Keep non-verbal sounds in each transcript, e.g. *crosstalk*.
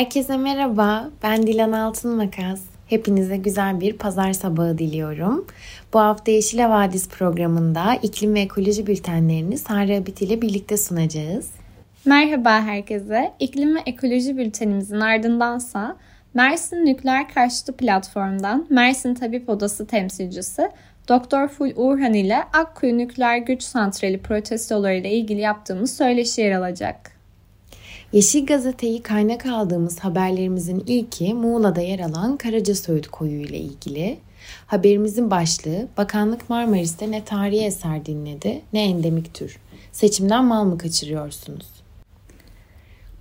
Herkese merhaba, ben Dilan Altın Makas. Hepinize güzel bir pazar sabahı diliyorum. Bu hafta Yeşil Havadis programında iklim ve ekoloji bültenlerini Sare Abit ile birlikte sunacağız. Merhaba herkese. İklim ve ekoloji bültenimizin ardındansa Mersin Nükleer Karşıtı Platform'dan Mersin Tabip Odası temsilcisi Doktor Ful Urhan ile Akkuyu Nükleer Güç Santrali protestoları ile ilgili yaptığımız söyleşi yer alacak. Yeşil Gazete'yi kaynak aldığımız haberlerimizin ilki Muğla'da yer alan Karaca Söğüt Koyu ile ilgili. Haberimizin başlığı Bakanlık Marmaris'te ne tarihi eser dinledi ne endemik tür. Seçimden mal mı kaçırıyorsunuz?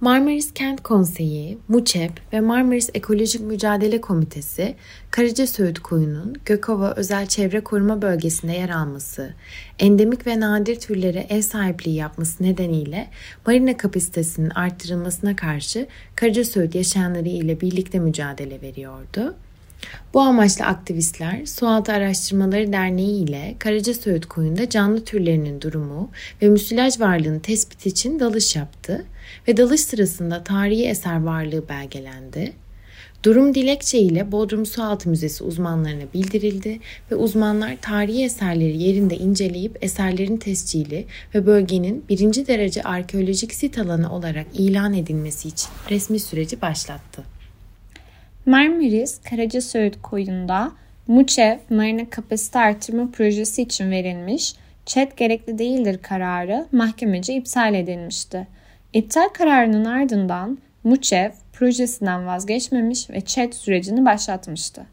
Marmaris Kent Konseyi, MUÇEP ve Marmaris Ekolojik Mücadele Komitesi, Karaca Söğüt Koyu'nun Gökova Özel Çevre Koruma Bölgesi'nde yer alması, endemik ve nadir türlere ev sahipliği yapması nedeniyle marina kapasitesinin arttırılmasına karşı Karaca Söğüt yaşayanları ile birlikte mücadele veriyordu. Bu amaçla aktivistler Sualtı Araştırmaları Derneği ile Karaca Söğüt Koyu'nda canlı türlerinin durumu ve müsilaj varlığını tespit için dalış yaptı dalış sırasında tarihi eser varlığı belgelendi. Durum dilekçe ile Bodrum Sualtı Müzesi uzmanlarına bildirildi ve uzmanlar tarihi eserleri yerinde inceleyip eserlerin tescili ve bölgenin birinci derece arkeolojik sit alanı olarak ilan edilmesi için resmi süreci başlattı. Marmaris Karaca Söğüt Koyu'nda MUÇEV marina kapasite artırma projesi için verilmiş ÇED gerekli değildir kararı mahkemece iptal edilmişti. İptal kararının ardından MUÇEV projesinden vazgeçmemiş ve ÇED sürecini başlatmıştı.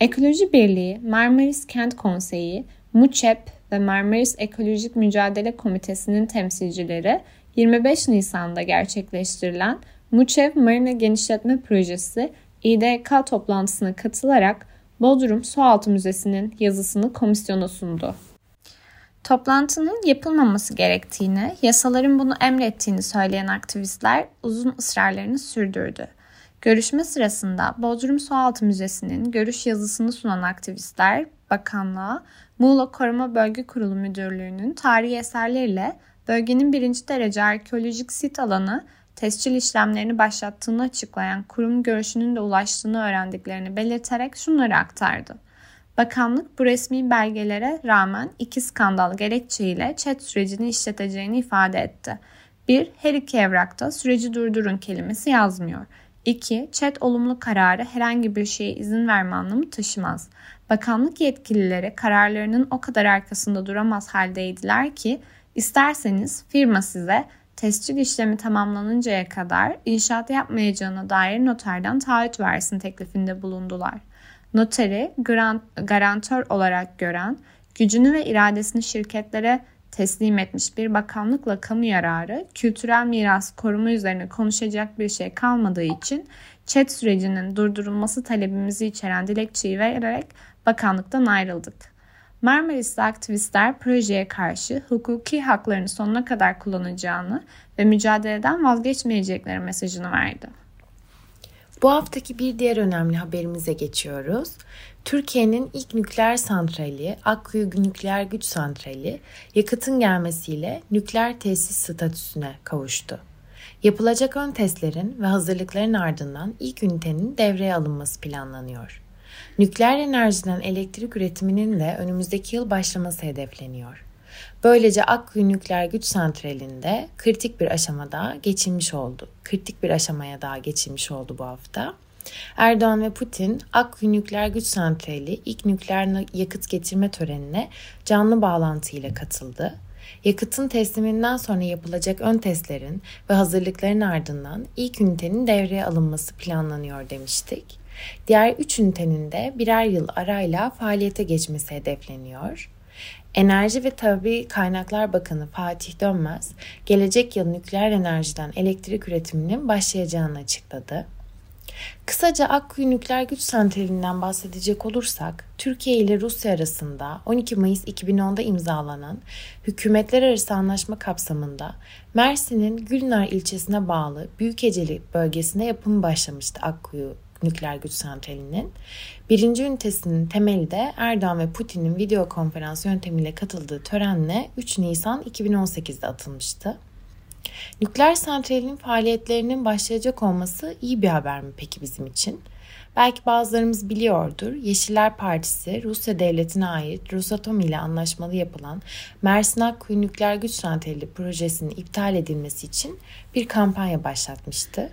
Ekoloji Birliği, Marmaris Kent Konseyi, MUÇEP ve Marmaris Ekolojik Mücadele Komitesi'nin temsilcileri 25 Nisan'da gerçekleştirilen MUÇEV Marina Genişletme Projesi İDK toplantısına katılarak Bodrum Sualtı Müzesi'nin yazısını komisyona sundu. Toplantının yapılmaması gerektiğini, yasaların bunu emrettiğini söyleyen aktivistler uzun ısrarlarını sürdürdü. Görüşme sırasında Bodrum Sualtı Müzesi'nin görüş yazısını sunan aktivistler, bakanlığa Muğla Koruma Bölge Kurulu Müdürlüğü'nün tarihi eserleriyle bölgenin birinci derece arkeolojik sit alanı tescil işlemlerini başlattığını açıklayan kurum görüşünün de ulaştığını öğrendiklerini belirterek şunları aktardı. Bakanlık bu resmi belgelere rağmen iki skandal gerekçeyle chat sürecini işleteceğini ifade etti. 1. Her iki evrakta süreci durdurun kelimesi yazmıyor. 2. Chat olumlu kararı herhangi bir şeye izin verme anlamı taşımaz. Bakanlık yetkilileri kararlarının o kadar arkasında duramaz haldeydiler ki isterseniz firma size tescil işlemi tamamlanıncaya kadar inşaat yapmayacağına dair noterden taahhüt versin teklifinde bulundular. Noteri garantör olarak gören, gücünü ve iradesini şirketlere teslim etmiş bir bakanlıkla kamu yararı, kültürel miras koruma üzerine konuşacak bir şey kalmadığı için chat sürecinin durdurulması talebimizi içeren dilekçeyi vererek bakanlıktan ayrıldık. Marmaris'te aktivistler projeye karşı hukuki haklarını sonuna kadar kullanacağını ve mücadeleden vazgeçmeyecekleri mesajını verdi. Bu haftaki bir diğer önemli haberimize geçiyoruz. Türkiye'nin ilk nükleer santrali, Akkuyu Nükleer Güç Santrali, yakıtın gelmesiyle nükleer tesis statüsüne kavuştu. Yapılacak ön testlerin ve hazırlıkların ardından ilk ünitenin devreye alınması planlanıyor. Nükleer enerjiden elektrik üretiminin de önümüzdeki yıl başlaması hedefleniyor. Böylece Akkuyu Nükleer Güç Santrali'nde kritik bir aşamada geçilmiş oldu. Kritik bir aşamaya daha geçilmiş oldu bu hafta. Erdoğan ve Putin Akkuyu Nükleer Güç Santrali ilk nükleer yakıt getirme törenine canlı bağlantıyla katıldı. Yakıtın tesliminden sonra yapılacak ön testlerin ve hazırlıkların ardından ilk ünitenin devreye alınması planlanıyor demiştik. Diğer üç ünitenin de birer yıl arayla faaliyete geçmesi hedefleniyor. Enerji ve Tabi Kaynaklar Bakanı Fatih Dönmez, gelecek yıl nükleer enerjiden elektrik üretiminin başlayacağını açıkladı. Kısaca Akkuyu Nükleer Güç Santrali'nden bahsedecek olursak, Türkiye ile Rusya arasında 12 Mayıs 2010'da imzalanan hükümetler arası anlaşma kapsamında Mersin'in Gülnar ilçesine bağlı Büyükeceli bölgesinde yapımı başlamıştı Akkuyu nükleer güç santralinin. Birinci ünitesinin temeli de Erdoğan ve Putin'in video konferans yöntemiyle katıldığı törenle 3 Nisan 2018'de atılmıştı. Nükleer santralin faaliyetlerinin başlayacak olması iyi bir haber mi peki bizim için? Belki bazılarımız biliyordur. Yeşiller Partisi Rusya devletine ait Rosatom ile anlaşmalı yapılan Mersin Akkuyu Nükleer Güç Santrali projesinin iptal edilmesi için bir kampanya başlatmıştı.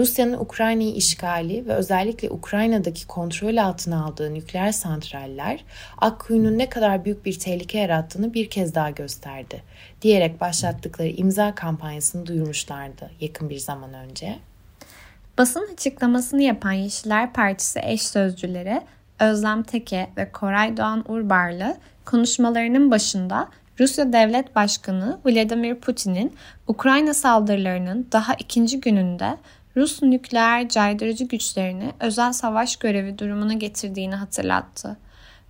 Rusya'nın Ukrayna'yı işgali ve özellikle Ukrayna'daki kontrol altına aldığı nükleer santraller Akkuyu'nun ne kadar büyük bir tehlike yarattığını bir kez daha gösterdi diyerek başlattıkları imza kampanyasını duyurmuşlardı yakın bir zaman önce. Basın açıklamasını yapan Yeşiller Partisi eş sözcüleri Özlem Teke ve Koray Doğan Urbarlı konuşmalarının başında Rusya Devlet Başkanı Vladimir Putin'in Ukrayna saldırılarının daha ikinci gününde Rus nükleer caydırıcı güçlerini özel savaş görevi durumuna getirdiğini hatırlattı.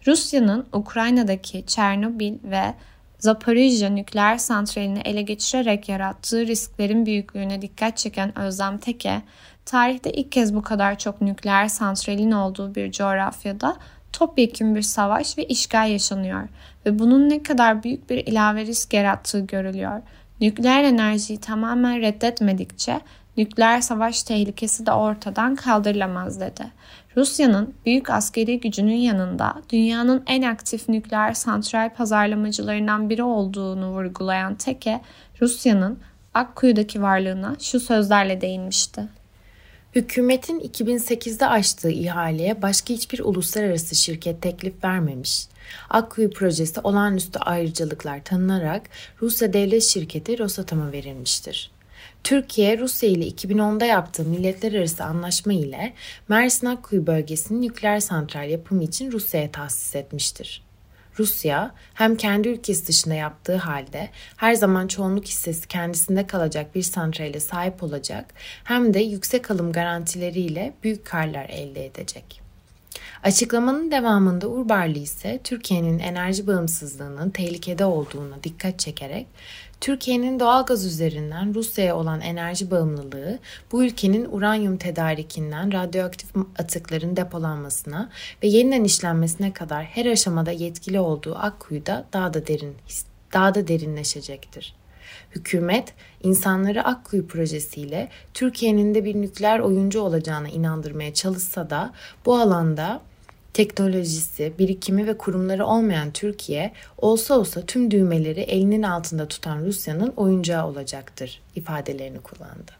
Rusya'nın Ukrayna'daki Çernobil ve Zaporijya nükleer santralini ele geçirerek yarattığı risklerin büyüklüğüne dikkat çeken Özlem Teke, tarihte ilk kez bu kadar çok nükleer santralin olduğu bir coğrafyada topyekun bir savaş ve işgal yaşanıyor ve bunun ne kadar büyük bir ilave risk yarattığı görülüyor. Nükleer enerjiyi tamamen reddetmedikçe nükleer savaş tehlikesi de ortadan kaldırılamaz dedi. Rusya'nın büyük askeri gücünün yanında dünyanın en aktif nükleer santral pazarlamacılarından biri olduğunu vurgulayan Teke, Rusya'nın Akkuyu'daki varlığına şu sözlerle değinmişti. Hükümetin 2008'de açtığı ihaleye başka hiçbir uluslararası şirket teklif vermemiş. Akkuyu projesi olağanüstü ayrıcalıklar tanınarak Rusya devlet şirketi Rosatom'a verilmiştir. Türkiye, Rusya ile 2010'da yaptığı milletler arası anlaşma ile Mersin Akkuyu bölgesinin nükleer santral yapımı için Rusya'ya tahsis etmiştir. Rusya hem kendi ülkesi dışında yaptığı halde her zaman çoğunluk hissesi kendisinde kalacak bir santrale sahip olacak hem de yüksek alım garantileriyle büyük karlar elde edecek. Açıklamanın devamında Urbarlı ise Türkiye'nin enerji bağımsızlığının tehlikede olduğuna dikkat çekerek Türkiye'nin doğal gaz üzerinden Rusya'ya olan enerji bağımlılığı bu ülkenin uranyum tedarikinden radyoaktif atıkların depolanmasına ve yeniden işlenmesine kadar her aşamada yetkili olduğu Akkuyu'da daha da derin daha da derinleşecektir. Hükümet insanları Akkuyu projesiyle Türkiye'nin de bir nükleer oyuncu olacağına inandırmaya çalışsa da bu alanda teknolojisi, birikimi ve kurumları olmayan Türkiye olsa olsa tüm düğmeleri elinin altında tutan Rusya'nın oyuncağı olacaktır ifadelerini kullandı.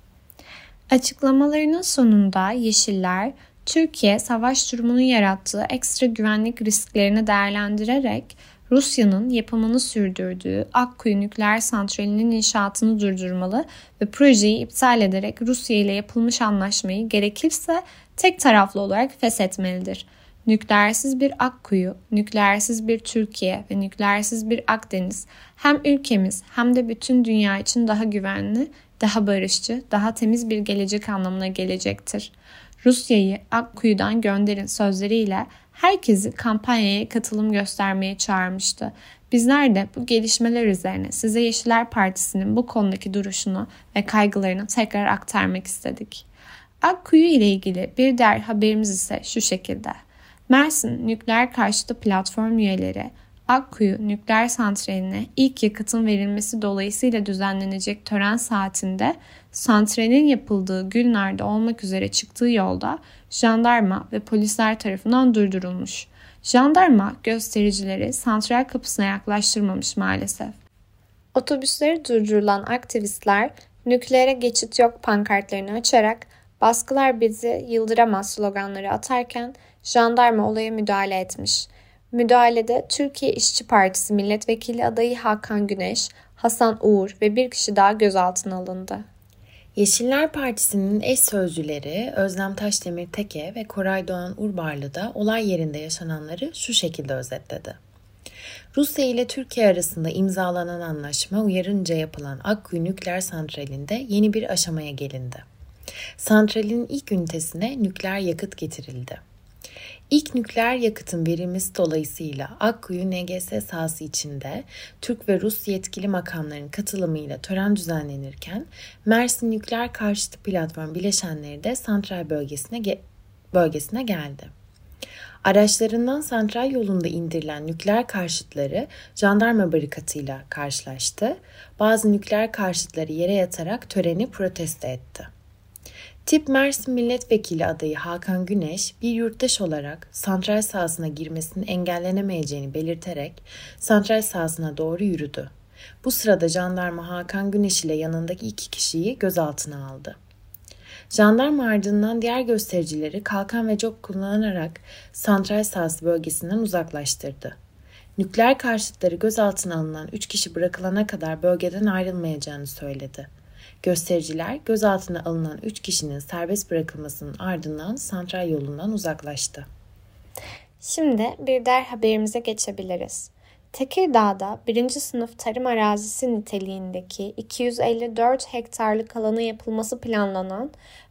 Açıklamalarının sonunda Yeşiller, Türkiye savaş durumunun yarattığı ekstra güvenlik risklerini değerlendirerek Rusya'nın yapımını sürdürdüğü Akkuyu nükleer santralinin inşaatını durdurmalı ve projeyi iptal ederek Rusya ile yapılmış anlaşmayı gerekirse tek taraflı olarak feshetmelidir.'' Nükleersiz bir Akkuyu, nükleersiz bir Türkiye ve nükleersiz bir Akdeniz hem ülkemiz hem de bütün dünya için daha güvenli, daha barışçı, daha temiz bir gelecek anlamına gelecektir. Rusya'yı Akkuyu'dan gönderin sözleriyle herkesi kampanyaya katılım göstermeye çağırmıştı. Bizler de bu gelişmeler üzerine size Yeşiller Partisi'nin bu konudaki duruşunu ve kaygılarını tekrar aktarmak istedik. Akkuyu ile ilgili bir diğer haberimiz ise şu şekilde. Mersin Nükleer Karşıtı Platform üyeleri Akkuyu Nükleer Santrali'ne ilk yakıtın verilmesi dolayısıyla düzenlenecek tören saatinde santralin yapıldığı Gülnar'da olmak üzere çıktığı yolda jandarma ve polisler tarafından durdurulmuş. Jandarma göstericileri santral kapısına yaklaştırmamış maalesef. Otobüsleri durdurulan aktivistler nükleere geçit yok pankartlarını açarak baskılar bizi yıldıramaz sloganları atarken jandarma olaya müdahale etmiş. Müdahalede Türkiye İşçi Partisi milletvekili adayı Hakan Güneş, Hasan Uğur ve bir kişi daha gözaltına alındı. Yeşiller Partisi'nin eş sözcüleri Özlem Taşdemir Teke ve Koray Doğan Urbarlı da olay yerinde yaşananları şu şekilde özetledi. Rusya ile Türkiye arasında imzalanan anlaşma uyarınca yapılan Akkuyu Nükleer Santrali'nde yeni bir aşamaya gelindi. Santralin ilk ünitesine nükleer yakıt getirildi. İlk nükleer yakıtın verilmesi dolayısıyla Akkuyu NGS sahası içinde Türk ve Rus yetkili makamların katılımıyla tören düzenlenirken Mersin Nükleer Karşıtı Platform bileşenleri de santral bölgesine, ge- bölgesine geldi. Araçlarından santral yolunda indirilen nükleer karşıtları jandarma barikatıyla karşılaştı. Bazı nükleer karşıtları yere yatarak töreni protesto etti. Tip Mersin Milletvekili adayı Hakan Güneş bir yurttaş olarak santral sahasına girmesinin engellenemeyeceğini belirterek santral sahasına doğru yürüdü. Bu sırada jandarma Hakan Güneş ile yanındaki iki kişiyi gözaltına aldı. Jandarma ardından diğer göstericileri kalkan ve cop kullanarak santral sahası bölgesinden uzaklaştırdı. Nükleer karşıtları gözaltına alınan 3 kişi bırakılana kadar bölgeden ayrılmayacağını söyledi. Göstericiler gözaltına alınan 3 kişinin serbest bırakılmasının ardından santral yolundan uzaklaştı. Şimdi bir der haberimize geçebiliriz. Tekirdağ'da birinci sınıf tarım arazisi niteliğindeki 254 hektarlık alana yapılması planlanan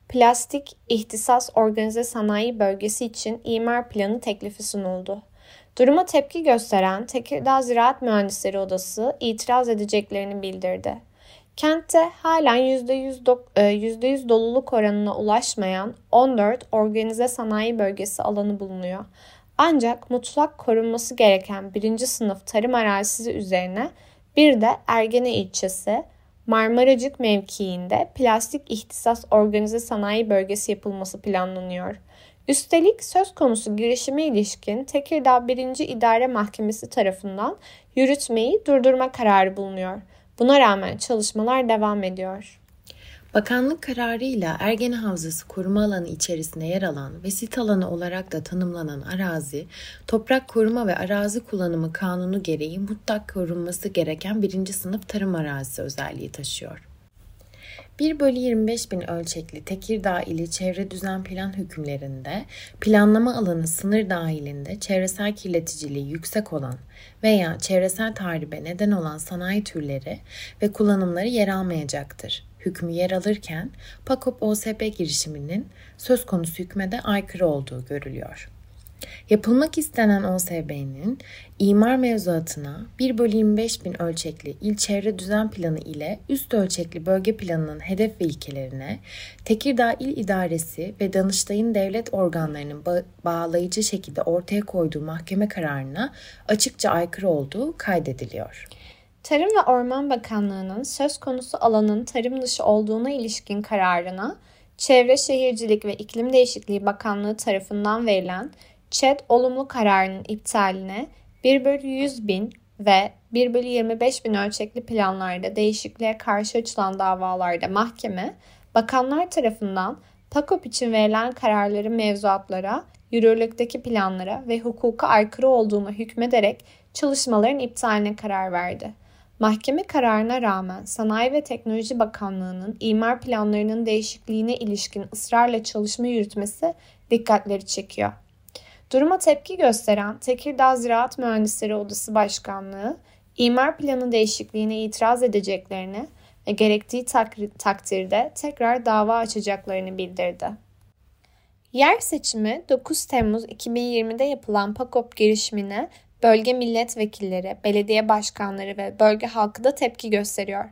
plastik ihtisas organize sanayi bölgesi için imar planı teklifi sunuldu. Duruma tepki gösteren Tekirdağ Ziraat Mühendisleri Odası itiraz edeceklerini bildirdi. Kentte halen %100, do, %100 e, doluluk oranına ulaşmayan 14 organize sanayi bölgesi alanı bulunuyor. Ancak mutlak korunması gereken birinci sınıf tarım arazisi üzerine bir de Ergene ilçesi Marmaracık mevkiinde plastik ihtisas organize sanayi bölgesi yapılması planlanıyor. Üstelik söz konusu girişime ilişkin Tekirdağ 1. İdare Mahkemesi tarafından yürütmeyi durdurma kararı bulunuyor. Buna rağmen çalışmalar devam ediyor. Bakanlık kararıyla Ergene Havzası koruma alanı içerisinde yer alan ve sit alanı olarak da tanımlanan arazi, Toprak Koruma ve Arazi Kullanımı Kanunu gereği mutlak korunması gereken birinci sınıf tarım arazisi özelliği taşıyor. 1 bölü 25 bin ölçekli Tekirdağ ili çevre düzen plan hükümlerinde planlama alanı sınır dahilinde çevresel kirleticiliği yüksek olan veya çevresel tahribe neden olan sanayi türleri ve kullanımları yer almayacaktır. Hükmü yer alırken PAKOP OSP girişiminin söz konusu hükmede aykırı olduğu görülüyor. Yapılmak istenen OSB'nin imar mevzuatına 1 bölü 25 bin ölçekli il çevre düzen planı ile üst ölçekli bölge planının hedef ve ilkelerine Tekirdağ İl İdaresi ve Danıştay'ın devlet organlarının ba- bağlayıcı şekilde ortaya koyduğu mahkeme kararına açıkça aykırı olduğu kaydediliyor. Tarım ve Orman Bakanlığı'nın söz konusu alanın tarım dışı olduğuna ilişkin kararına Çevre Şehircilik ve İklim Değişikliği Bakanlığı tarafından verilen ÇED olumlu kararının iptaline 1 bölü 100 bin ve 1 bölü 25 bin ölçekli planlarda değişikliğe karşı açılan davalarda mahkeme, bakanlar tarafından PAKOP için verilen kararların mevzuatlara, yürürlükteki planlara ve hukuka aykırı olduğunu hükmederek çalışmaların iptaline karar verdi. Mahkeme kararına rağmen Sanayi ve Teknoloji Bakanlığı'nın imar planlarının değişikliğine ilişkin ısrarla çalışma yürütmesi dikkatleri çekiyor. Duruma tepki gösteren Tekirdağ Ziraat Mühendisleri Odası Başkanlığı, imar planı değişikliğine itiraz edeceklerini ve gerektiği takdirde tekrar dava açacaklarını bildirdi. Yer seçimi 9 Temmuz 2020'de yapılan PAKOP girişimine bölge milletvekilleri, belediye başkanları ve bölge halkı da tepki gösteriyor.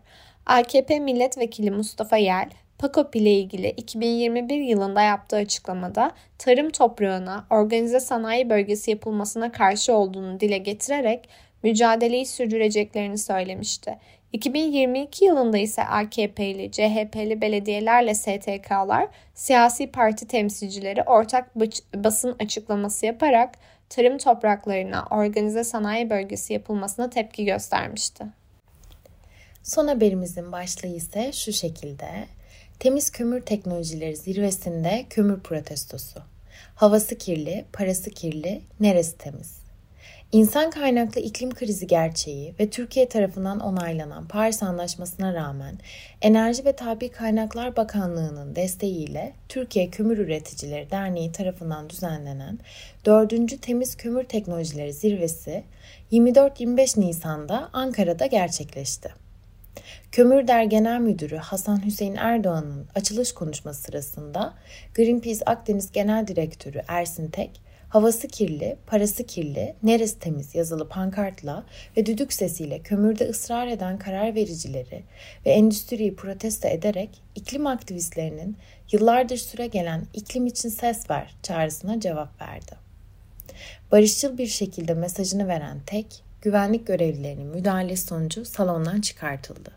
AKP milletvekili Mustafa Yel, PAKOP ile ilgili 2021 yılında yaptığı açıklamada tarım toprağına organize sanayi bölgesi yapılmasına karşı olduğunu dile getirerek mücadeleyi sürdüreceklerini söylemişti. 2022 yılında ise AKP'li, CHP'li belediyelerle STK'lar, siyasi parti temsilcileri ortak basın açıklaması yaparak tarım topraklarına organize sanayi bölgesi yapılmasına tepki göstermişti. Son haberimizin başlığı ise şu şekilde. Temiz kömür teknolojileri zirvesinde kömür protestosu. Havası kirli, parası kirli, neresi temiz? İnsan kaynaklı iklim krizi gerçeği ve Türkiye tarafından onaylanan Paris Anlaşması'na rağmen Enerji ve Tabi Kaynaklar Bakanlığı'nın desteğiyle Türkiye Kömür Üreticileri Derneği tarafından düzenlenen 4. Temiz Kömür Teknolojileri Zirvesi 24-25 Nisan'da Ankara'da gerçekleşti. Kömürder Genel Müdürü Hasan Hüseyin Erdoğan'ın açılış konuşması sırasında Greenpeace Akdeniz Genel Direktörü Ersin Tek, havası kirli, parası kirli, neresi temiz yazılı pankartla ve düdük sesiyle kömürde ısrar eden karar vericileri ve endüstriyi protesto ederek iklim aktivistlerinin yıllardır süre gelen iklim için ses ver çağrısına cevap verdi. Barışçıl bir şekilde mesajını veren Tek, güvenlik görevlilerinin müdahalesi sonucu salondan çıkartıldı.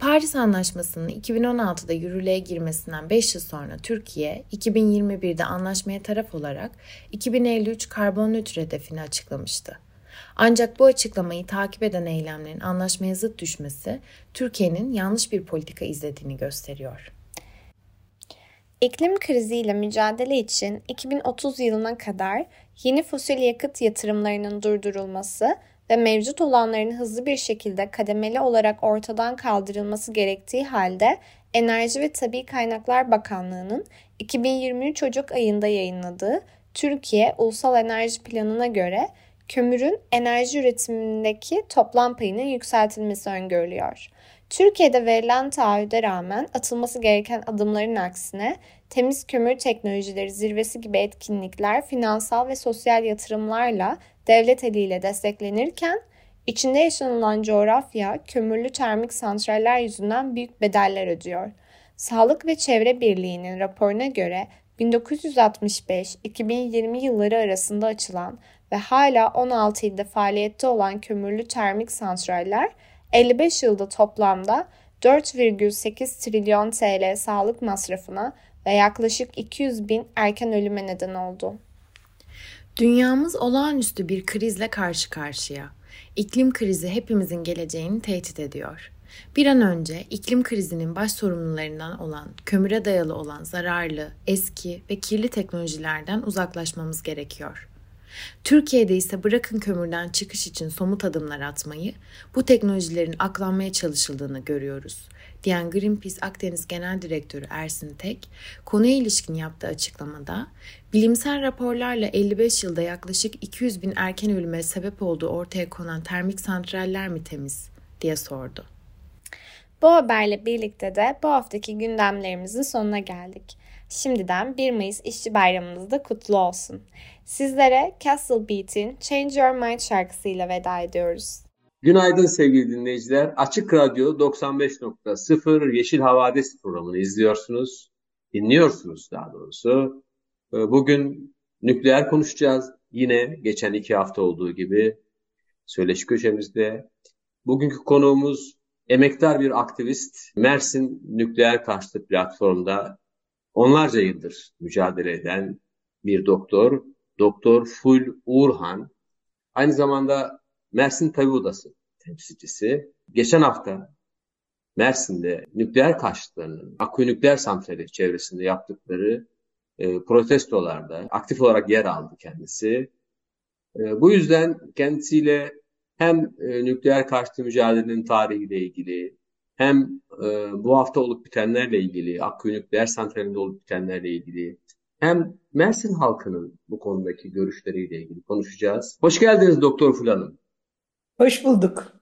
Paris Anlaşması'nın 2016'da yürürlüğe girmesinden 5 yıl sonra Türkiye, 2021'de anlaşmaya taraf olarak 2053 karbon nötr hedefini açıklamıştı. Ancak bu açıklamayı takip eden eylemlerin anlaşmaya zıt düşmesi Türkiye'nin yanlış bir politika izlediğini gösteriyor. İklim kriziyle mücadele için 2030 yılına kadar yeni fosil yakıt yatırımlarının durdurulması ve mevcut olanların hızlı bir şekilde kademeli olarak ortadan kaldırılması gerektiği halde Enerji ve Tabi Kaynaklar Bakanlığı'nın 2023 Ocak ayında yayınladığı Türkiye Ulusal Enerji Planı'na göre kömürün enerji üretimindeki toplam payının yükseltilmesi öngörülüyor. Türkiye'de verilen taahhüde rağmen atılması gereken adımların aksine temiz kömür teknolojileri zirvesi gibi etkinlikler finansal ve sosyal yatırımlarla devlet eliyle desteklenirken içinde yaşanılan coğrafya kömürlü termik santraller yüzünden büyük bedeller ödüyor. Sağlık ve Çevre Birliği'nin raporuna göre 1965-2020 yılları arasında açılan ve hala 16 ilde faaliyette olan kömürlü termik santraller 55 yılda toplamda 4,8 trilyon TL sağlık masrafına ve yaklaşık 200 bin erken ölüme neden oldu. Dünyamız olağanüstü bir krizle karşı karşıya. İklim krizi hepimizin geleceğini tehdit ediyor. Bir an önce iklim krizinin baş sorumlularından olan kömüre dayalı olan zararlı, eski ve kirli teknolojilerden uzaklaşmamız gerekiyor. Türkiye'de ise bırakın kömürden çıkış için somut adımlar atmayı, bu teknolojilerin aklanmaya çalışıldığını görüyoruz diyen Greenpeace Akdeniz Genel Direktörü Ersin Tek, konuya ilişkin yaptığı açıklamada, bilimsel raporlarla 55 yılda yaklaşık 200 bin erken ölüme sebep olduğu ortaya konan termik santraller mi temiz diye sordu. Bu haberle birlikte de bu haftaki gündemlerimizin sonuna geldik. Şimdiden 1 Mayıs İşçi Bayramınız da kutlu olsun. Sizlere Castle Beat'in Change Your Mind şarkısıyla veda ediyoruz. Günaydın sevgili dinleyiciler. Açık Radyo 95.0 Yeşil Havadis programını izliyorsunuz. Dinliyorsunuz daha doğrusu. Ee, bugün nükleer konuşacağız. Yine geçen iki hafta olduğu gibi söyleşi köşemizde. Bugünkü konuğumuz emektar bir aktivist. Mersin Nükleer Karşıtı Platform'da onlarca yıldır mücadele eden bir doktor. Doktor Ful Uğurhan. Aynı zamanda Mersin Tabi Odası temsilcisi. Geçen hafta Mersin'de nükleer karşıtlarının Akkuyu Nükleer Santrali çevresinde yaptıkları e, protestolarda aktif olarak yer aldı kendisi. E, bu yüzden kendisiyle hem e, nükleer karşıtı mücadelenin tarihiyle ilgili hem e, bu hafta olup bitenlerle ilgili, Akkuyu Nükleer Santrali'nde olup bitenlerle ilgili hem Mersin halkının bu konudaki görüşleriyle ilgili konuşacağız. Hoş geldiniz Doktor Fulan'ım. Hoş bulduk.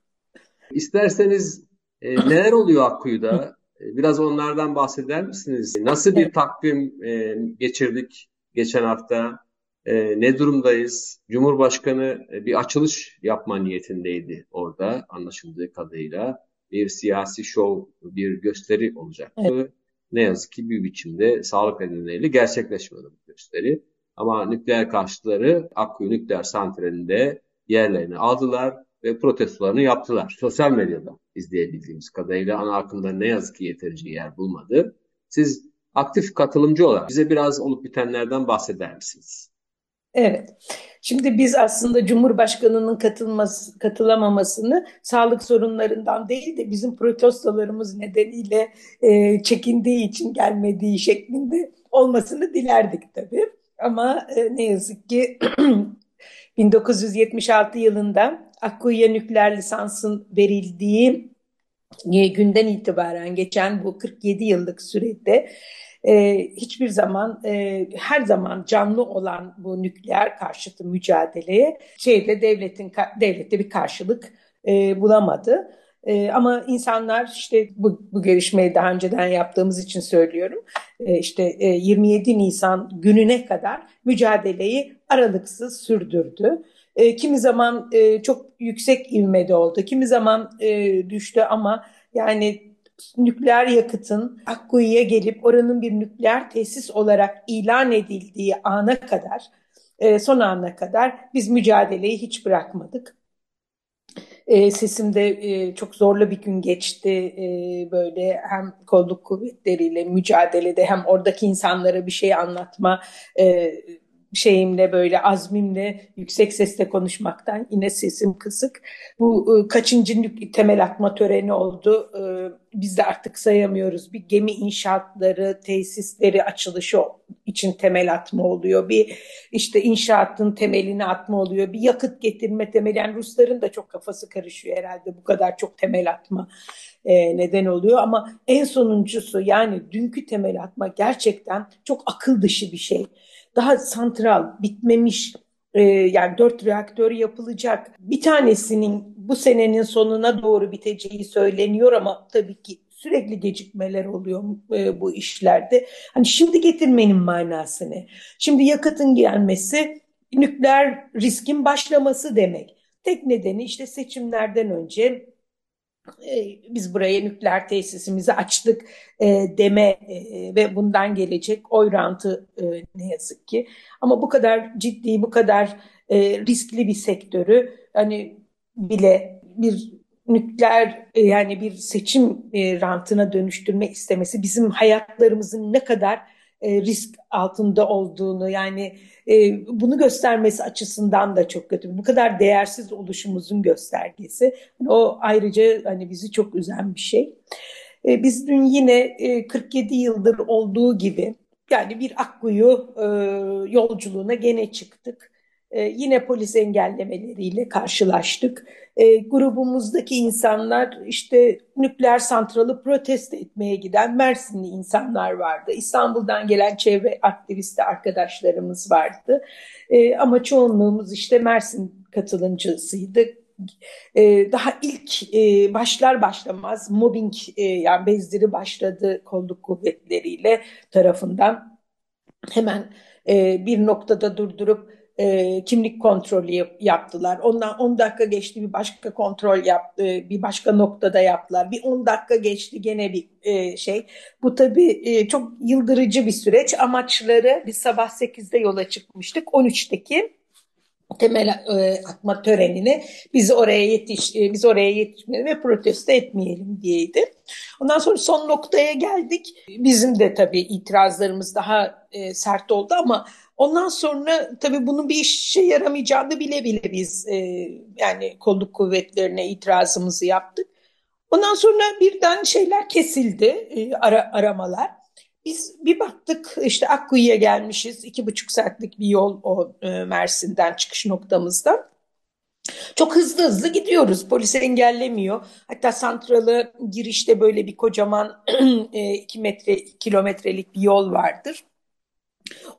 İsterseniz e, neler oluyor Akkuyu'da? E, biraz onlardan bahseder misiniz? Nasıl bir takvim e, geçirdik geçen hafta? E, ne durumdayız? Cumhurbaşkanı e, bir açılış yapma niyetindeydi orada anlaşıldığı kadarıyla. Bir siyasi şov, bir gösteri olacaktı. Evet. Ne yazık ki bir biçimde sağlık nedeniyle gerçekleşmedi bu gösteri. Ama nükleer karşıtları Akkuyu Nükleer Santrali'nde yerlerini aldılar ve protestolarını yaptılar. Sosyal medyada izleyebildiğimiz kadarıyla ana akımda ne yazık ki yeterince yer bulmadı. Siz aktif katılımcı olarak bize biraz olup bitenlerden bahseder misiniz? Evet. Şimdi biz aslında Cumhurbaşkanı'nın katılması, katılamamasını sağlık sorunlarından değil de bizim protestolarımız nedeniyle e, çekindiği için gelmediği şeklinde olmasını dilerdik tabii. Ama e, ne yazık ki *clears throat* 1976 yılında Akkuyu'ya nükleer lisansın verildiği günden itibaren geçen bu 47 yıllık sürede e, hiçbir zaman e, her zaman canlı olan bu nükleer karşıtı mücadeleye şeyde devletin devlette bir karşılık e, bulamadı. E, ama insanlar işte bu, bu gelişmeyi daha önceden yaptığımız için söylüyorum. E, işte e, 27 Nisan gününe kadar mücadeleyi aralıksız sürdürdü. E, kimi zaman e, çok yüksek ivmede oldu, kimi zaman e, düştü ama yani nükleer yakıtın Akkuyu'ya gelip oranın bir nükleer tesis olarak ilan edildiği ana kadar, e, son ana kadar biz mücadeleyi hiç bırakmadık. E, sesimde e, çok zorlu bir gün geçti. Böyle hem kolluk kuvvetleriyle mücadelede hem oradaki insanlara bir şey anlatma şeyimle böyle azmimle yüksek sesle konuşmaktan yine sesim kısık. Bu e, kaçıncı temel atma töreni oldu. E, biz de artık sayamıyoruz. Bir gemi inşaatları, tesisleri açılışı için temel atma oluyor. Bir işte inşaatın temelini atma oluyor. Bir yakıt getirme temeli. Yani Rusların da çok kafası karışıyor herhalde bu kadar çok temel atma e, neden oluyor. Ama en sonuncusu yani dünkü temel atma gerçekten çok akıl dışı bir şey daha santral, bitmemiş e, yani dört reaktör yapılacak. Bir tanesinin bu senenin sonuna doğru biteceği söyleniyor ama tabii ki sürekli gecikmeler oluyor e, bu işlerde. Hani şimdi getirmenin manası ne? Şimdi yakıtın gelmesi nükleer riskin başlaması demek. Tek nedeni işte seçimlerden önce biz buraya nükleer tesisimizi açtık e, deme e, ve bundan gelecek oy rantı e, ne yazık ki. Ama bu kadar ciddi, bu kadar e, riskli bir sektörü hani bile bir nükleer e, yani bir seçim e, rantına dönüştürme istemesi bizim hayatlarımızın ne kadar e, risk altında olduğunu yani e, bunu göstermesi açısından da çok kötü. Bu kadar değersiz oluşumuzun göstergesi. Yani o ayrıca hani bizi çok üzen bir şey. E, biz dün yine e, 47 yıldır olduğu gibi yani bir Akkuyu yolculuğuna gene çıktık. E, yine polis engellemeleriyle karşılaştık. E, grubumuzdaki insanlar işte nükleer santralı protesto etmeye giden Mersinli insanlar vardı. İstanbul'dan gelen çevre aktivisti arkadaşlarımız vardı. E, ama çoğunluğumuz işte Mersin katılımcısıydı. E, daha ilk e, başlar başlamaz mobbing e, yani bezdiri başladı kolluk kuvvetleriyle tarafından. Hemen e, bir noktada durdurup e, kimlik kontrolü yaptılar. Ondan 10 dakika geçti bir başka kontrol yaptı, bir başka noktada yaptılar. Bir 10 dakika geçti gene bir e, şey. Bu tabii e, çok yıldırıcı bir süreç. Amaçları biz sabah 8'de yola çıkmıştık. 13'teki temel e, atma törenine biz oraya yetiş e, biz oraya yetişmeyelim ve protesto etmeyelim diyeydi. Ondan sonra son noktaya geldik. Bizim de tabii itirazlarımız daha e, sert oldu ama Ondan sonra tabii bunun bir işe yaramayacağını bile bile biz e, yani kolluk kuvvetlerine itirazımızı yaptık. Ondan sonra birden şeyler kesildi, e, ara, aramalar. Biz bir baktık işte Akkuyu'ya gelmişiz. iki buçuk saatlik bir yol o e, Mersin'den çıkış noktamızda. Çok hızlı hızlı gidiyoruz. Polis engellemiyor. Hatta santralı girişte böyle bir kocaman *clears throat* e, iki metre, kilometrelik bir yol vardır.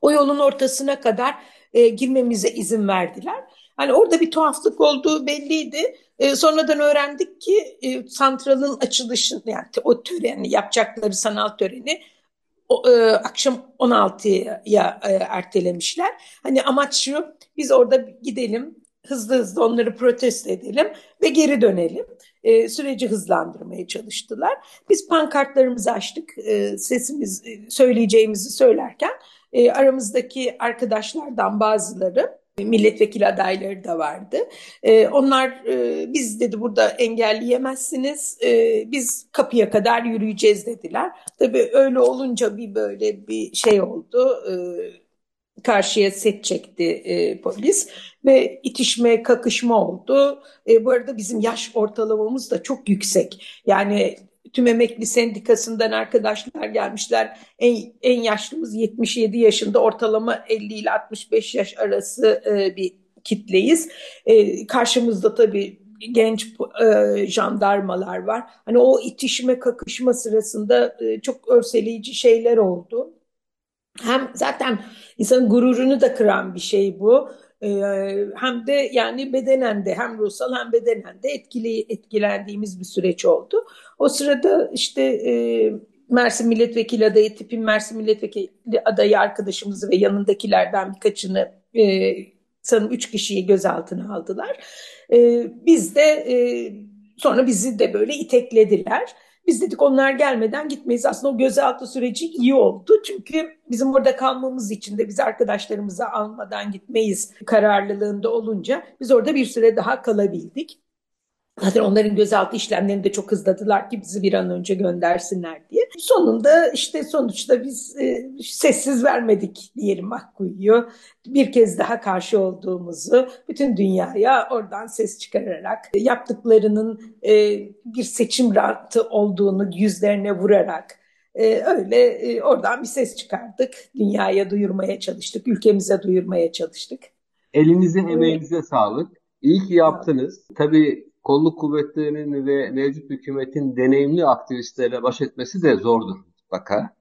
O yolun ortasına kadar e, girmemize izin verdiler. Hani orada bir tuhaflık olduğu belliydi. E, sonradan öğrendik ki e, santralın açılışını yani o töreni yapacakları sanal töreni o, e, akşam 16'ya e, ertelemişler. Hani amaç şu biz orada gidelim hızlı hızlı onları protesto edelim ve geri dönelim. E, süreci hızlandırmaya çalıştılar. Biz pankartlarımızı açtık. E, sesimiz e, söyleyeceğimizi söylerken e, aramızdaki arkadaşlardan bazıları milletvekili adayları da vardı. E, onlar e, biz dedi burada engelleyemezsiniz. E, biz kapıya kadar yürüyeceğiz dediler. Tabii öyle olunca bir böyle bir şey oldu. E, karşıya set çekti e, polis ve itişme, kakışma oldu. E, bu arada bizim yaş ortalamamız da çok yüksek. Yani tüm emekli sendikasından arkadaşlar gelmişler. En, en yaşlımız 77 yaşında ortalama 50 ile 65 yaş arası e, bir kitleyiz. E, karşımızda tabii genç e, jandarmalar var. Hani o itişme kakışma sırasında e, çok örseleyici şeyler oldu. Hem zaten insanın gururunu da kıran bir şey bu. E, hem de yani bedenen de hem ruhsal hem bedenen de etkili etkilendiğimiz bir süreç oldu. O sırada işte e, Mersin Milletvekili adayı tipin Mersin Milletvekili adayı arkadaşımızı ve yanındakilerden birkaçını e, sanırım üç kişiyi gözaltına aldılar. E, biz de e, sonra bizi de böyle iteklediler. Biz dedik onlar gelmeden gitmeyiz. Aslında o gözaltı süreci iyi oldu. Çünkü bizim orada kalmamız için de biz arkadaşlarımızı almadan gitmeyiz kararlılığında olunca biz orada bir süre daha kalabildik. Zaten onların gözaltı işlemlerini de çok hızladılar ki bizi bir an önce göndersinler diye. Sonunda işte sonuçta biz e, sessiz vermedik diyelim Akkuyu'yu. Bir kez daha karşı olduğumuzu bütün dünyaya oradan ses çıkararak yaptıklarının e, bir seçim rantı olduğunu yüzlerine vurarak e, öyle e, oradan bir ses çıkardık. Dünyaya duyurmaya çalıştık, ülkemize duyurmaya çalıştık. Elinize, emeğinize sağlık. İyi ki yaptınız. Tabii kolluk kuvvetlerinin ve mevcut hükümetin deneyimli aktivistlerle baş etmesi de zordur mutlaka.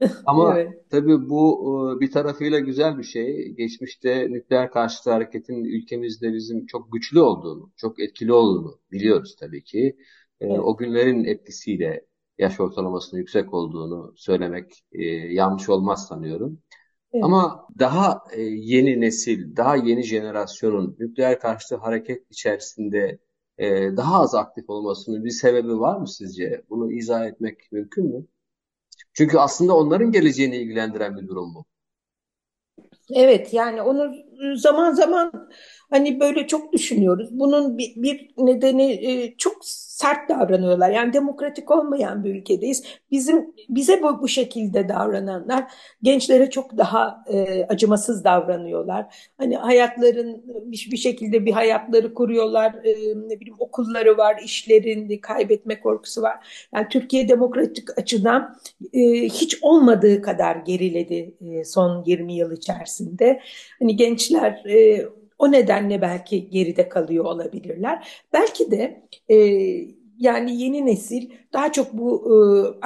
*laughs* Ama evet. tabii bu e, bir tarafıyla güzel bir şey. Geçmişte nükleer karşıtı hareketin ülkemizde bizim çok güçlü olduğunu, çok etkili olduğunu biliyoruz tabii ki. E, evet. O günlerin etkisiyle yaş ortalamasının yüksek olduğunu söylemek e, yanlış olmaz sanıyorum. Evet. Ama daha yeni nesil, daha yeni jenerasyonun nükleer karşıtı hareket içerisinde e, daha az aktif olmasının bir sebebi var mı sizce? Bunu izah etmek mümkün mü? Çünkü aslında onların geleceğini ilgilendiren bir durum bu. Evet yani onu zaman zaman hani böyle çok düşünüyoruz. Bunun bir, bir nedeni e, çok sert davranıyorlar. Yani demokratik olmayan bir ülkedeyiz. Bizim bize bu, bu şekilde davrananlar gençlere çok daha e, acımasız davranıyorlar. Hani hayatların bir, bir şekilde bir hayatları kuruyorlar. E, ne bileyim okulları var, işlerini kaybetme korkusu var. Yani Türkiye demokratik açıdan e, hiç olmadığı kadar geriledi e, son 20 yıl içerisinde. Hani gençler e, o nedenle belki geride kalıyor olabilirler. Belki de e, yani yeni nesil daha çok bu e,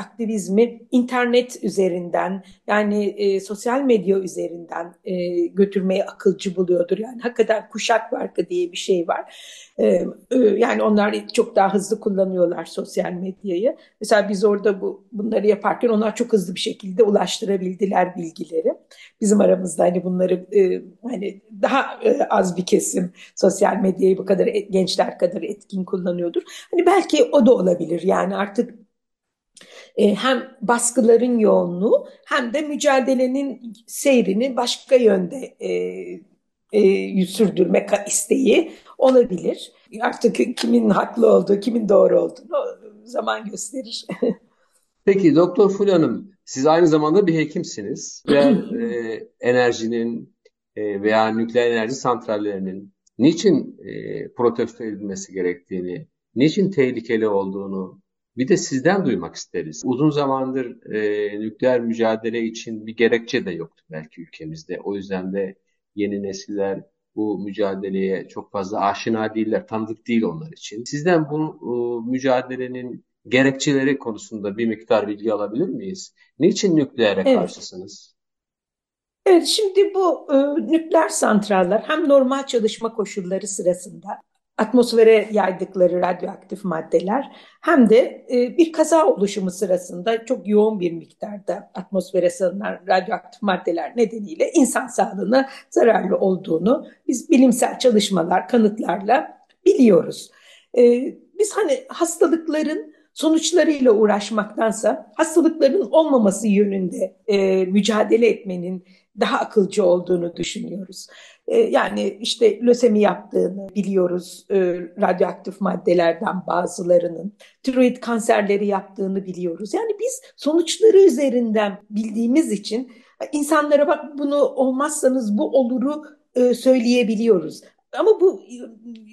aktivizmi internet üzerinden yani e, sosyal medya üzerinden e, götürmeyi akılcı buluyordur. Yani hakikaten kuşak farkı diye bir şey var. E, e, yani onlar çok daha hızlı kullanıyorlar sosyal medyayı. Mesela biz orada bu bunları yaparken onlar çok hızlı bir şekilde ulaştırabildiler bilgileri. Bizim aramızda hani bunları e, hani daha e, az bir kesim sosyal medyayı bu kadar gençler kadar etkin kullanıyordur. Hani belki o da olabilir. Yani artık e, hem baskıların yoğunluğu hem de mücadelenin seyrini başka yönde e, e, sürdürmek isteği olabilir. Artık kimin haklı olduğu, kimin doğru olduğunu zaman gösterir. *laughs* Peki Doktor Ful Hanım, siz aynı zamanda bir hekimsiniz. Ve *clears throat* e, enerjinin e, veya nükleer enerji santrallerinin niçin e, protesto edilmesi gerektiğini, niçin tehlikeli olduğunu bir de sizden duymak isteriz. Uzun zamandır e, nükleer mücadele için bir gerekçe de yoktu belki ülkemizde. O yüzden de yeni nesiller bu mücadeleye çok fazla aşina değiller, tanıdık değil onlar için. Sizden bu e, mücadelenin gerekçeleri konusunda bir miktar bilgi alabilir miyiz? Niçin nükleere evet. karşısınız? Evet, şimdi bu e, nükleer santraller hem normal çalışma koşulları sırasında atmosfere yaydıkları radyoaktif maddeler hem de e, bir kaza oluşumu sırasında çok yoğun bir miktarda atmosfere salınan radyoaktif maddeler nedeniyle insan sağlığına zararlı olduğunu biz bilimsel çalışmalar, kanıtlarla biliyoruz. E, biz hani hastalıkların sonuçlarıyla uğraşmaktansa hastalıkların olmaması yönünde e, mücadele etmenin daha akılcı olduğunu düşünüyoruz. E, yani işte lösemi yaptığını biliyoruz e, radyoaktif maddelerden bazılarının. Tiroid kanserleri yaptığını biliyoruz. Yani biz sonuçları üzerinden bildiğimiz için insanlara bak bunu olmazsanız bu oluru e, söyleyebiliyoruz. ama bu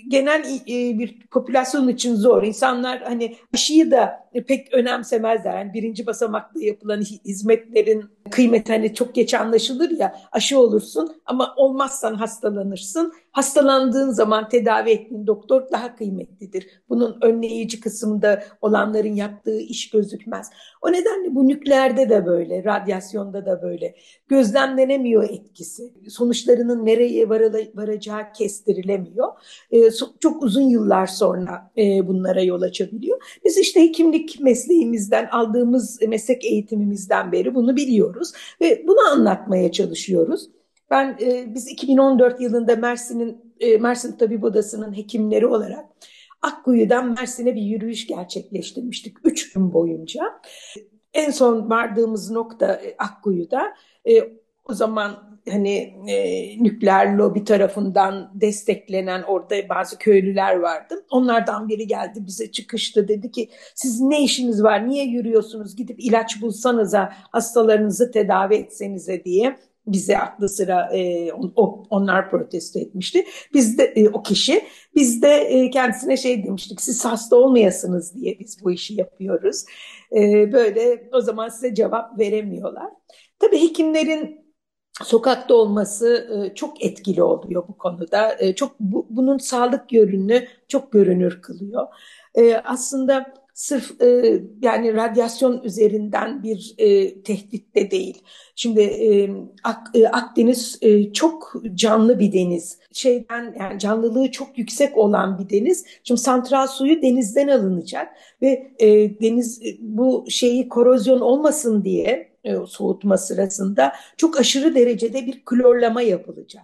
genel bir popülasyon için zor. İnsanlar hani aşıyı da pek önemsemezler. Yani birinci basamakta yapılan hizmetlerin kıymeti hani çok geç anlaşılır ya aşı olursun ama olmazsan hastalanırsın. Hastalandığın zaman tedavi ettiğin doktor daha kıymetlidir. Bunun önleyici kısımda olanların yaptığı iş gözükmez. O nedenle bu nükleerde de böyle, radyasyonda da böyle. Gözlemlenemiyor etkisi. Sonuçlarının nereye varacağı kestirilemiyor. Ee, çok uzun yıllar sonra e, bunlara yol açabiliyor. Biz işte hekimlik mesleğimizden, aldığımız meslek eğitimimizden beri bunu biliyoruz ve bunu anlatmaya çalışıyoruz. Ben e, biz 2014 yılında Mersin'in e, Mersin Tabip Odası'nın hekimleri olarak Akkuyu'dan Mersin'e bir yürüyüş gerçekleştirmiştik 3 gün boyunca. En son vardığımız nokta e, Akkuyu'da. E, o zaman hani e, nükleer lobi tarafından desteklenen orada bazı köylüler vardı. Onlardan biri geldi bize çıkıştı dedi ki siz ne işiniz var niye yürüyorsunuz gidip ilaç bulsanıza hastalarınızı tedavi etsenize diye bize aklı sıra e, onlar protesto etmişti. Biz de e, o kişi biz de e, kendisine şey demiştik siz hasta olmayasınız diye biz bu işi yapıyoruz. E, böyle o zaman size cevap veremiyorlar. Tabii hekimlerin sokakta olması e, çok etkili oluyor bu konuda. E, çok bu, bunun sağlık yönünü çok görünür kılıyor. E, aslında sırf yani radyasyon üzerinden bir e, tehdit de değil. Şimdi Ak, e, Akdeniz çok canlı bir deniz. Şeyden yani canlılığı çok yüksek olan bir deniz. Şimdi santral suyu denizden alınacak ve deniz bu şeyi korozyon olmasın diye soğutma sırasında çok aşırı derecede bir klorlama yapılacak.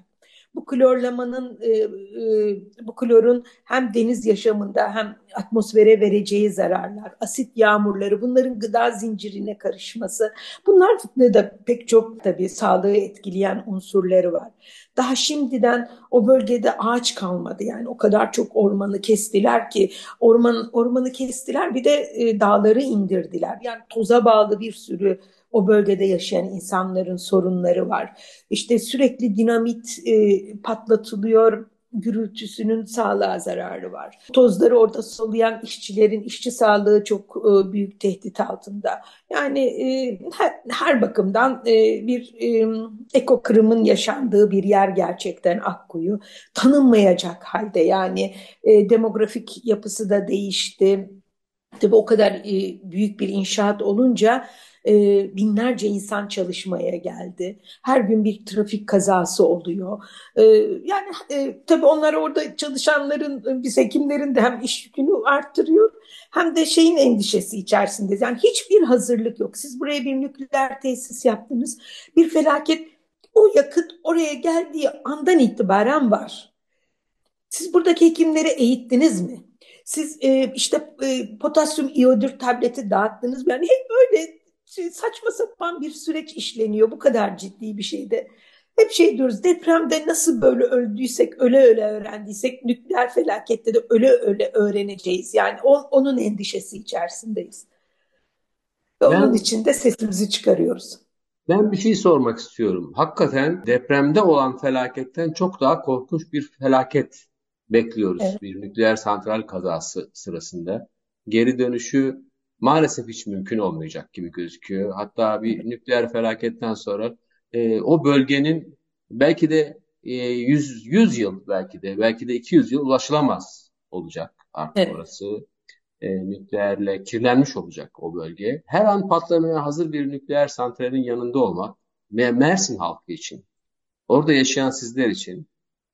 Bu klorlamanın, e, e, bu klorun hem deniz yaşamında hem atmosfere vereceği zararlar, asit yağmurları, bunların gıda zincirine karışması, bunlar da pek çok tabii sağlığı etkileyen unsurları var. Daha şimdiden o bölgede ağaç kalmadı yani o kadar çok ormanı kestiler ki orman ormanı kestiler bir de e, dağları indirdiler. Yani toza bağlı bir sürü o bölgede yaşayan insanların sorunları var. İşte sürekli dinamit e, patlatılıyor, gürültüsünün sağlığa zararı var. Tozları orada soluyan işçilerin işçi sağlığı çok e, büyük tehdit altında. Yani e, her, her bakımdan e, bir e, eko yaşandığı bir yer gerçekten Akkuyu. Tanınmayacak halde yani e, demografik yapısı da değişti. Tabii o kadar e, büyük bir inşaat olunca e, binlerce insan çalışmaya geldi. Her gün bir trafik kazası oluyor. E, yani e, tabii onlar orada çalışanların, e, biz hekimlerin de hem iş yükünü arttırıyor hem de şeyin endişesi içerisinde. Yani hiçbir hazırlık yok. Siz buraya bir nükleer tesis yaptınız. Bir felaket o yakıt oraya geldiği andan itibaren var. Siz buradaki hekimleri eğittiniz mi? Siz e, işte e, potasyum iyodür tableti dağıttınız? Yani hep böyle saçma sapan bir süreç işleniyor bu kadar ciddi bir şeyde. Hep şey diyoruz depremde nasıl böyle öldüysek öyle öyle öğrendiysek nükleer felakette de öyle öyle öğreneceğiz. Yani on, onun endişesi içerisindeyiz. Ve ben, onun için de sesimizi çıkarıyoruz. Ben bir şey sormak istiyorum. Hakikaten depremde olan felaketten çok daha korkunç bir felaket bekliyoruz. Evet. Bir nükleer santral kazası sırasında. Geri dönüşü maalesef hiç mümkün olmayacak gibi gözüküyor. Hatta bir nükleer felaketten sonra e, o bölgenin belki de e, 100, 100 yıl belki de belki de 200 yıl ulaşılamaz olacak artık evet. orası. E, nükleerle kirlenmiş olacak o bölge. Her an patlamaya hazır bir nükleer santralin yanında olmak Mersin halkı için, orada yaşayan sizler için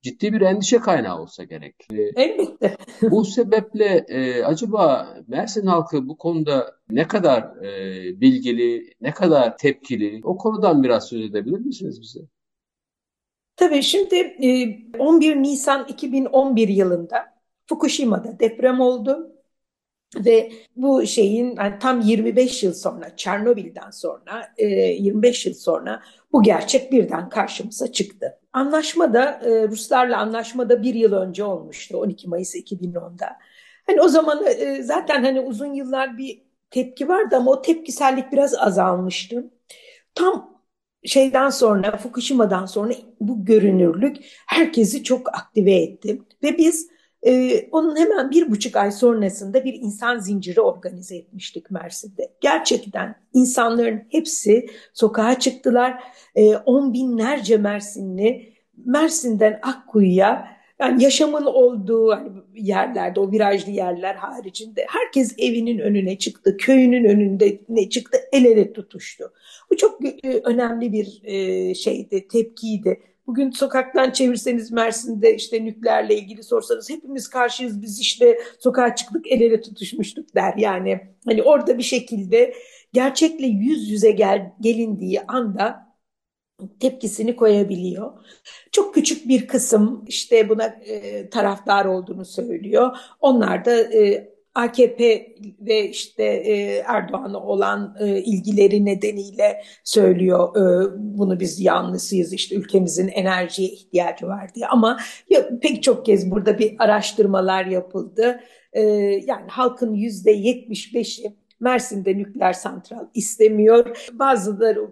ciddi bir endişe kaynağı olsa gerek. Ee, Elbette. *laughs* bu sebeple e, acaba Mersin halkı bu konuda ne kadar e, bilgili, ne kadar tepkili? O konudan biraz söz edebilir misiniz bize? Tabii şimdi e, 11 Nisan 2011 yılında Fukushima'da deprem oldu. Ve bu şeyin yani tam 25 yıl sonra, Çernobil'den sonra, e, 25 yıl sonra bu gerçek birden karşımıza çıktı. Anlaşma da e, Ruslarla anlaşma da bir yıl önce olmuştu 12 Mayıs 2010'da. Hani o zaman e, zaten hani uzun yıllar bir tepki vardı ama o tepkisellik biraz azalmıştı. Tam şeyden sonra Fukushima'dan sonra bu görünürlük herkesi çok aktive etti ve biz e, onun hemen bir buçuk ay sonrasında bir insan zinciri organize etmiştik Mersin'de. Gerçekten insanların hepsi sokağa çıktılar. E, on binlerce Mersinli Mersin'den Akkuyu'ya yani yaşamın olduğu hani yerlerde, o virajlı yerler haricinde herkes evinin önüne çıktı, köyünün önünde ne çıktı, el ele tutuştu. Bu çok e, önemli bir e, şeydi, tepkiydi. Bugün sokaktan çevirseniz Mersin'de işte nükleerle ilgili sorsanız hepimiz karşıyız biz işte sokağa çıktık el ele tutuşmuştuk der. Yani hani orada bir şekilde gerçekle yüz yüze gel, gelindiği anda tepkisini koyabiliyor. Çok küçük bir kısım işte buna e, taraftar olduğunu söylüyor. Onlar da e, AKP ve işte e, Erdoğan'a olan e, ilgileri nedeniyle söylüyor e, bunu biz yanlısıyız işte ülkemizin enerjiye ihtiyacı var diye ama ya, pek çok kez burada bir araştırmalar yapıldı. E, yani halkın yüzde yetmiş beşi Mersin'de nükleer santral istemiyor. Bazıları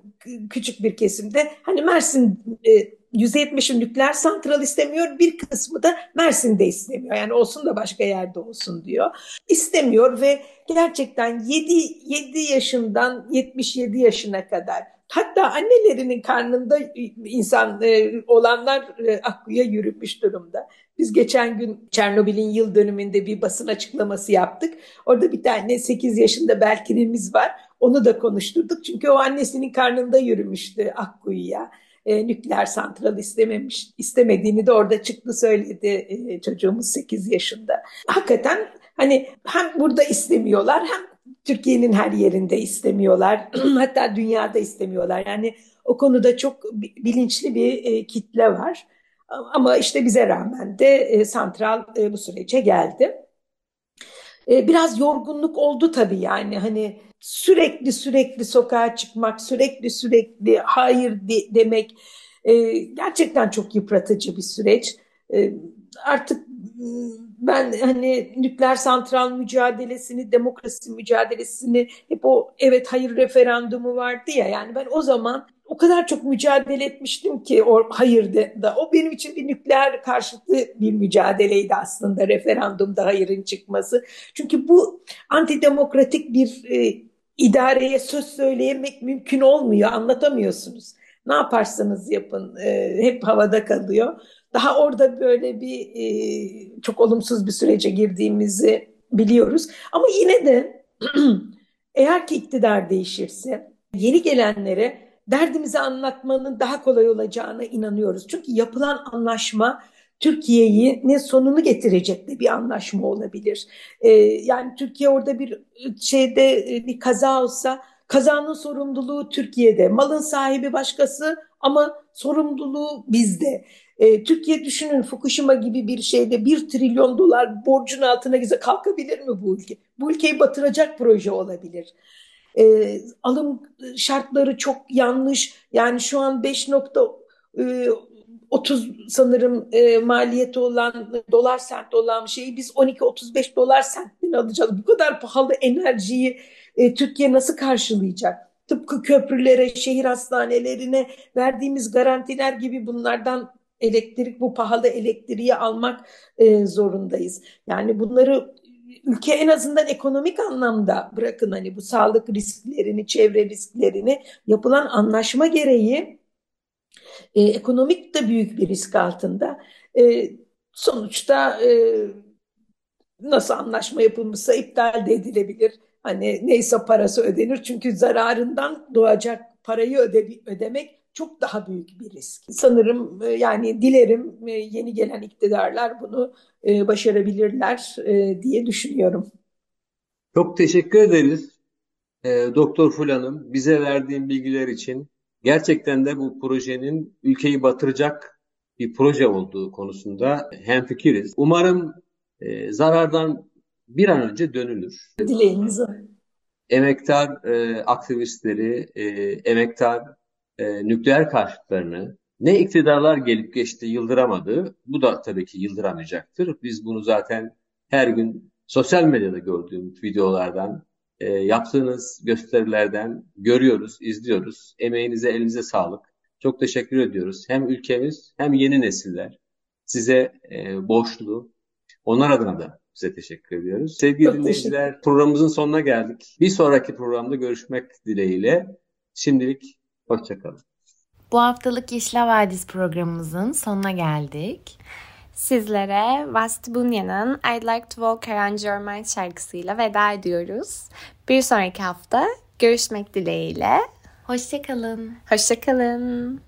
küçük bir kesimde hani Mersin e, %70'i nükleer santral istemiyor. Bir kısmı da Mersin'de istemiyor. Yani olsun da başka yerde olsun diyor. İstemiyor ve gerçekten 7, 7 yaşından 77 yaşına kadar hatta annelerinin karnında insan e, olanlar e, Akku'ya yürümüş durumda. Biz geçen gün Çernobil'in yıl dönümünde bir basın açıklaması yaptık. Orada bir tane 8 yaşında Belkin'imiz var. Onu da konuşturduk. Çünkü o annesinin karnında yürümüştü Akkuyu'ya e, nükleer santral istememiş, istemediğini de orada çıktı söyledi e, çocuğumuz 8 yaşında. Hakikaten hani hem burada istemiyorlar hem Türkiye'nin her yerinde istemiyorlar. *clears throat* Hatta dünyada istemiyorlar. Yani o konuda çok bilinçli bir e, kitle var. Ama işte bize rağmen de e, santral e, bu sürece geldi. E, biraz yorgunluk oldu tabii yani hani sürekli sürekli sokağa çıkmak, sürekli sürekli hayır de, demek gerçekten çok yıpratıcı bir süreç. Artık ben hani nükleer santral mücadelesini, demokrasi mücadelesini hep o evet hayır referandumu vardı ya yani ben o zaman o kadar çok mücadele etmiştim ki o hayır da o benim için bir nükleer karşıtı bir mücadeleydi aslında referandumda hayırın çıkması. Çünkü bu antidemokratik bir e, idareye söz söyleyemek mümkün olmuyor, anlatamıyorsunuz. Ne yaparsanız yapın e, hep havada kalıyor. Daha orada böyle bir e, çok olumsuz bir sürece girdiğimizi biliyoruz. Ama yine de *clears throat* eğer ki iktidar değişirse yeni gelenlere derdimizi anlatmanın daha kolay olacağına inanıyoruz. Çünkü yapılan anlaşma Türkiye'yi ne sonunu getirecek de bir anlaşma olabilir. Ee, yani Türkiye orada bir şeyde bir kaza olsa kazanın sorumluluğu Türkiye'de, malın sahibi başkası ama sorumluluğu bizde. E, Türkiye düşünün Fukushima gibi bir şeyde bir trilyon dolar borcun altına gize kalkabilir mi bu ülke? Bu ülkeyi batıracak proje olabilir. E, alım şartları çok yanlış. Yani şu an 5 nokta e, 30 sanırım e, maliyeti olan dolar sent olan şeyi biz 12-35 dolar sentten alacağız. Bu kadar pahalı enerjiyi e, Türkiye nasıl karşılayacak? Tıpkı köprülere, şehir hastanelerine verdiğimiz garantiler gibi bunlardan elektrik bu pahalı elektriği almak e, zorundayız. Yani bunları ülke en azından ekonomik anlamda bırakın hani bu sağlık risklerini, çevre risklerini yapılan anlaşma gereği e, ekonomik de büyük bir risk altında. E, sonuçta e, nasıl anlaşma yapılmışsa iptal de edilebilir. Hani neyse parası ödenir çünkü zararından doğacak parayı öde, ödemek çok daha büyük bir risk. Sanırım e, yani dilerim e, yeni gelen iktidarlar bunu e, başarabilirler diye düşünüyorum. Çok teşekkür ederiz Doktor Fulan'ım bize verdiğin bilgiler için. Gerçekten de bu projenin ülkeyi batıracak bir proje olduğu konusunda hemfikiriz. Umarım zarardan bir an önce dönülür. Dileğimiz o. Emektar e, aktivistleri, e, emektar e, nükleer karşıtlarını ne iktidarlar gelip geçti yıldıramadı. Bu da tabii ki yıldıramayacaktır. Biz bunu zaten her gün sosyal medyada gördüğümüz videolardan e, yaptığınız gösterilerden görüyoruz, izliyoruz. Emeğinize, elinize sağlık. Çok teşekkür ediyoruz. Hem ülkemiz hem yeni nesiller size e, borçlu. Onlar adına da size teşekkür ediyoruz. Sevgili Çok dinleyiciler programımızın sonuna geldik. Bir sonraki programda görüşmek dileğiyle. Şimdilik hoşçakalın. Bu haftalık Yeşil Havadis programımızın sonuna geldik. Sizlere Vasti Bunya'nın I'd Like to Walk Around Your Mind şarkısıyla veda ediyoruz. Bir sonraki hafta görüşmek dileğiyle. Hoşçakalın. Hoşçakalın.